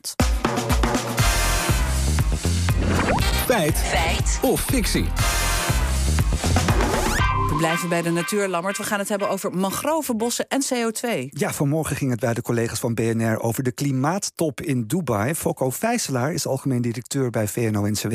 Nederland. Feit. Feit. Of fictie. Blijven bij de natuur, Lammert. We gaan het hebben over mangrovenbossen en CO2. Ja, vanmorgen ging het bij de collega's van BNR over de klimaattop in Dubai. Fokko Vijselaar is algemeen directeur bij VNO-NCW...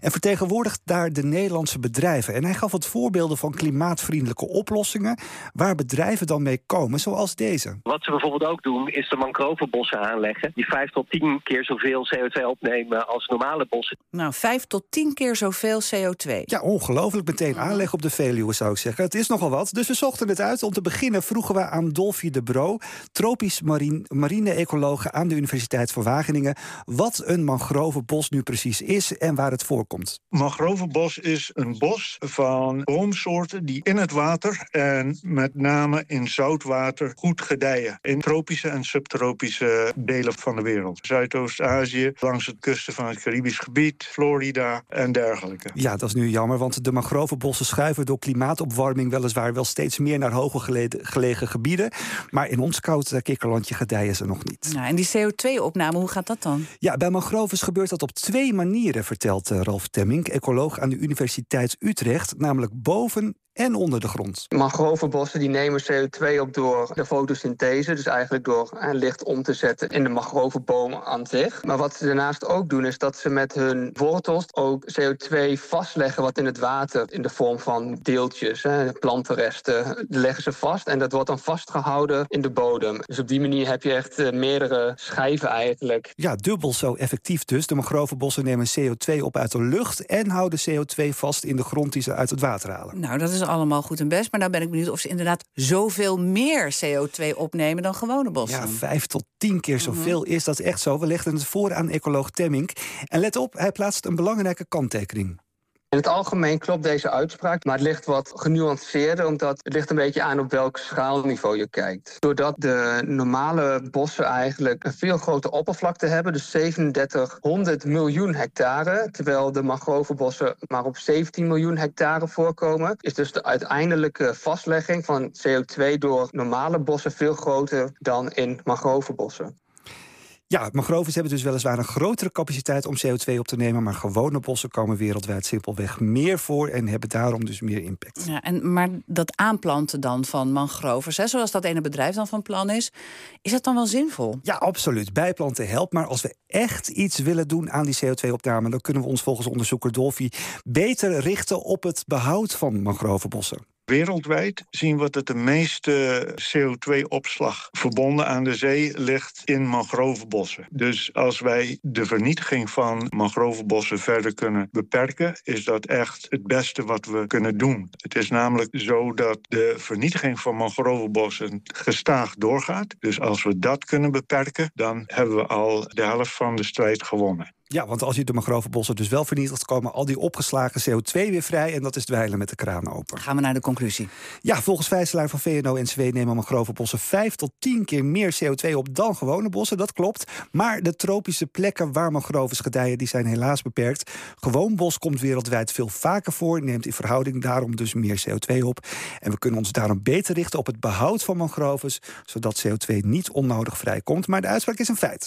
en vertegenwoordigt daar de Nederlandse bedrijven. En hij gaf wat voorbeelden van klimaatvriendelijke oplossingen... waar bedrijven dan mee komen, zoals deze. Wat ze bijvoorbeeld ook doen, is de mangrovenbossen aanleggen... die vijf tot tien keer zoveel CO2 opnemen als normale bossen. Nou, vijf tot tien keer zoveel CO2. Ja, ongelooflijk. Meteen aanleg op de Veluwe, zou ik zeggen. Het is nogal wat, dus we zochten het uit. Om te beginnen vroegen we aan Dolfie de Bro... tropisch marine, marine-ecologe aan de Universiteit van Wageningen... wat een mangrovenbos nu precies is en waar het voorkomt. Mangrovenbos is een bos van boomsoorten die in het water... en met name in zoutwater goed gedijen. In tropische en subtropische delen van de wereld. Zuidoost-Azië, langs het kusten van het Caribisch gebied... Florida en dergelijke. Ja, dat is nu jammer, want de mangrovenbossen schuiven door klimaatopwarming weliswaar wel steeds meer naar hoger gelegen, gelegen gebieden. Maar in ons koud kikkerlandje gedijen ze nog niet. Nou, en die CO2-opname, hoe gaat dat dan? Ja, bij mangroves gebeurt dat op twee manieren, vertelt uh, Ralf Temming, ecoloog aan de Universiteit Utrecht, namelijk boven en onder de grond. Mangrovenbossen die nemen CO2 op door de fotosynthese, dus eigenlijk door eh, licht om te zetten in de mangrovenboom aan zich. Maar wat ze daarnaast ook doen is dat ze met hun wortels ook CO2 vastleggen wat in het water in de vorm van deeltjes, hè, plantenresten, leggen ze vast en dat wordt dan vastgehouden in de bodem. Dus op die manier heb je echt uh, meerdere schijven eigenlijk. Ja, dubbel zo effectief dus. De mangrovenbossen nemen CO2 op uit de lucht en houden CO2 vast in de grond die ze uit het water halen. Nou, dat is allemaal goed en best. Maar nou ben ik benieuwd of ze inderdaad zoveel meer CO2 opnemen dan gewone bossen. Ja, vijf tot tien keer zoveel is dat echt zo. We legden het voor aan ecoloog Temmink. En let op, hij plaatst een belangrijke kanttekening. In het algemeen klopt deze uitspraak, maar het ligt wat genuanceerder, omdat het ligt een beetje aan op welk schaalniveau je kijkt. Doordat de normale bossen eigenlijk een veel grotere oppervlakte hebben, dus 3700 miljoen hectare, terwijl de mangrovenbossen maar op 17 miljoen hectare voorkomen, is dus de uiteindelijke vastlegging van CO2 door normale bossen veel groter dan in mangrovenbossen. Ja, mangroves hebben dus weliswaar een grotere capaciteit om CO2 op te nemen, maar gewone bossen komen wereldwijd simpelweg meer voor en hebben daarom dus meer impact. Ja, en, maar dat aanplanten dan van mangroves, hè, zoals dat ene bedrijf dan van plan is, is dat dan wel zinvol? Ja, absoluut. Bijplanten helpt, maar als we echt iets willen doen aan die CO2-opname, dan kunnen we ons volgens onderzoeker Dolfi beter richten op het behoud van mangrovenbossen. Wereldwijd zien we dat de meeste CO2-opslag verbonden aan de zee ligt in mangrovenbossen. Dus als wij de vernietiging van mangrovenbossen verder kunnen beperken, is dat echt het beste wat we kunnen doen. Het is namelijk zo dat de vernietiging van mangrovenbossen gestaag doorgaat. Dus als we dat kunnen beperken, dan hebben we al de helft van de strijd gewonnen. Ja, want als je de mangrovenbossen dus wel vernietigt, komen al die opgeslagen CO2 weer vrij. En dat is dweilen met de kraan open. Gaan we naar de conclusie. Ja, volgens Vijselaar van VNO-NCW nemen mangrovenbossen 5 tot 10 keer meer CO2 op dan gewone bossen. Dat klopt. Maar de tropische plekken waar mangroves gedijen, die zijn helaas beperkt. Gewoon bos komt wereldwijd veel vaker voor, neemt in verhouding daarom dus meer CO2 op. En we kunnen ons daarom beter richten op het behoud van mangroves, zodat CO2 niet onnodig vrijkomt. Maar de uitspraak is een feit.